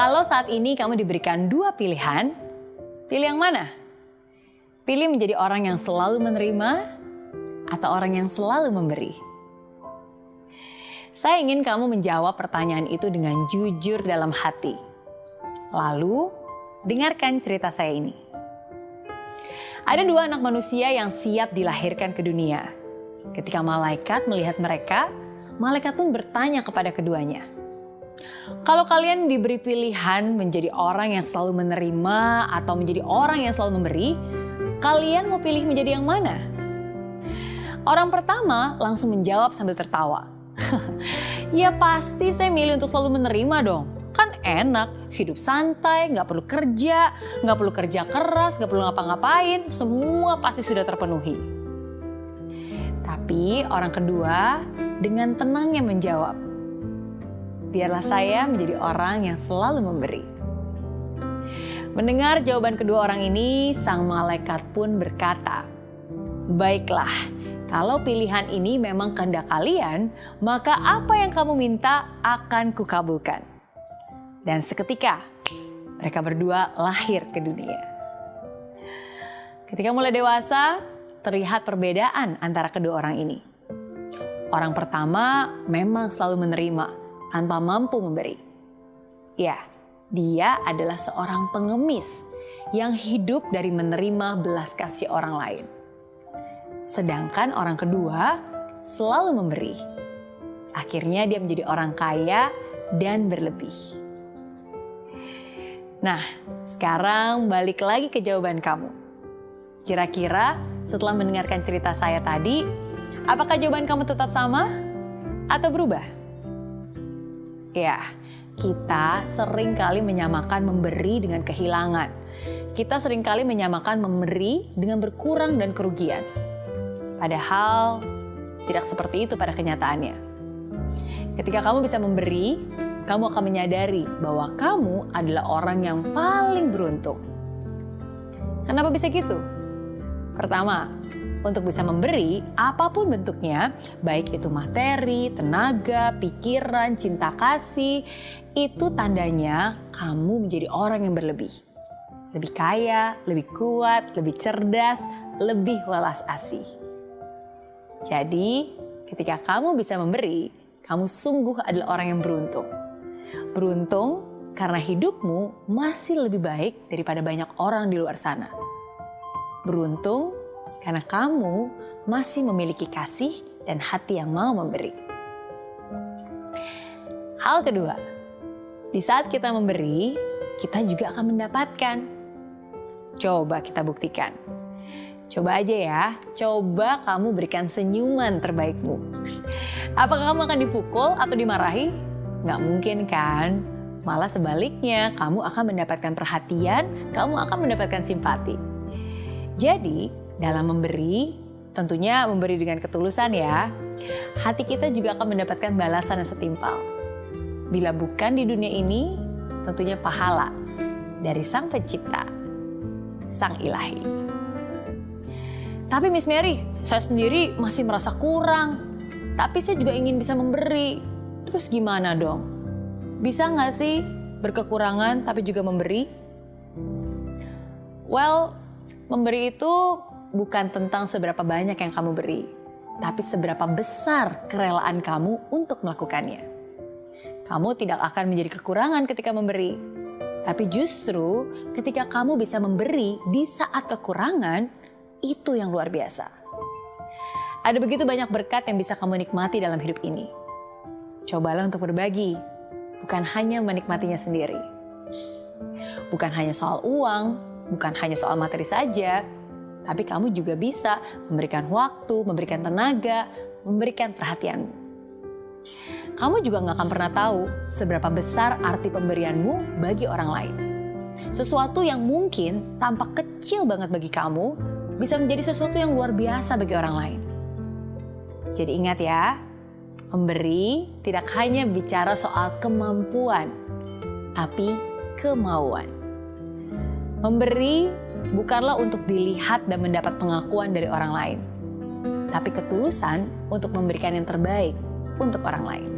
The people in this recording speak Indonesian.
Kalau saat ini kamu diberikan dua pilihan, pilih yang mana? Pilih menjadi orang yang selalu menerima atau orang yang selalu memberi. Saya ingin kamu menjawab pertanyaan itu dengan jujur dalam hati. Lalu, dengarkan cerita saya ini. Ada dua anak manusia yang siap dilahirkan ke dunia. Ketika malaikat melihat mereka, malaikat pun bertanya kepada keduanya, kalau kalian diberi pilihan menjadi orang yang selalu menerima atau menjadi orang yang selalu memberi, kalian mau pilih menjadi yang mana? Orang pertama langsung menjawab sambil tertawa. ya pasti saya milih untuk selalu menerima dong. Kan enak, hidup santai, nggak perlu kerja, nggak perlu kerja keras, nggak perlu ngapa-ngapain, semua pasti sudah terpenuhi. Tapi orang kedua dengan tenangnya menjawab, biarlah saya menjadi orang yang selalu memberi. Mendengar jawaban kedua orang ini, sang malaikat pun berkata, "Baiklah, kalau pilihan ini memang kehendak kalian, maka apa yang kamu minta akan kukabulkan." Dan seketika mereka berdua lahir ke dunia. Ketika mulai dewasa, terlihat perbedaan antara kedua orang ini. Orang pertama memang selalu menerima, tanpa mampu memberi. Ya, dia adalah seorang pengemis yang hidup dari menerima belas kasih orang lain. Sedangkan orang kedua selalu memberi. Akhirnya dia menjadi orang kaya dan berlebih. Nah, sekarang balik lagi ke jawaban kamu. Kira-kira setelah mendengarkan cerita saya tadi, apakah jawaban kamu tetap sama atau berubah? Ya, kita sering kali menyamakan memberi dengan kehilangan. Kita sering kali menyamakan memberi dengan berkurang dan kerugian. Padahal tidak seperti itu pada kenyataannya. Ketika kamu bisa memberi, kamu akan menyadari bahwa kamu adalah orang yang paling beruntung. Kenapa bisa gitu? Pertama, untuk bisa memberi apa pun bentuknya, baik itu materi, tenaga, pikiran, cinta kasih, itu tandanya kamu menjadi orang yang berlebih. Lebih kaya, lebih kuat, lebih cerdas, lebih welas asih. Jadi, ketika kamu bisa memberi, kamu sungguh adalah orang yang beruntung. Beruntung karena hidupmu masih lebih baik daripada banyak orang di luar sana. Beruntung karena kamu masih memiliki kasih dan hati yang mau memberi. Hal kedua, di saat kita memberi, kita juga akan mendapatkan. Coba kita buktikan. Coba aja ya, coba kamu berikan senyuman terbaikmu. Apakah kamu akan dipukul atau dimarahi? Nggak mungkin kan? Malah sebaliknya, kamu akan mendapatkan perhatian, kamu akan mendapatkan simpati. Jadi, dalam memberi, tentunya memberi dengan ketulusan ya, hati kita juga akan mendapatkan balasan yang setimpal. Bila bukan di dunia ini, tentunya pahala dari Sang Pencipta, Sang Ilahi. Tapi Miss Mary, saya sendiri masih merasa kurang. Tapi saya juga ingin bisa memberi. Terus gimana dong? Bisa nggak sih berkekurangan tapi juga memberi? Well, memberi itu bukan tentang seberapa banyak yang kamu beri, tapi seberapa besar kerelaan kamu untuk melakukannya. Kamu tidak akan menjadi kekurangan ketika memberi, tapi justru ketika kamu bisa memberi di saat kekurangan, itu yang luar biasa. Ada begitu banyak berkat yang bisa kamu nikmati dalam hidup ini. Cobalah untuk berbagi, bukan hanya menikmatinya sendiri. Bukan hanya soal uang, bukan hanya soal materi saja, tapi kamu juga bisa memberikan waktu, memberikan tenaga, memberikan perhatianmu. Kamu juga nggak akan pernah tahu seberapa besar arti pemberianmu bagi orang lain. Sesuatu yang mungkin tampak kecil banget bagi kamu bisa menjadi sesuatu yang luar biasa bagi orang lain. Jadi ingat ya, memberi tidak hanya bicara soal kemampuan, tapi kemauan. Memberi bukanlah untuk dilihat dan mendapat pengakuan dari orang lain, tapi ketulusan untuk memberikan yang terbaik untuk orang lain.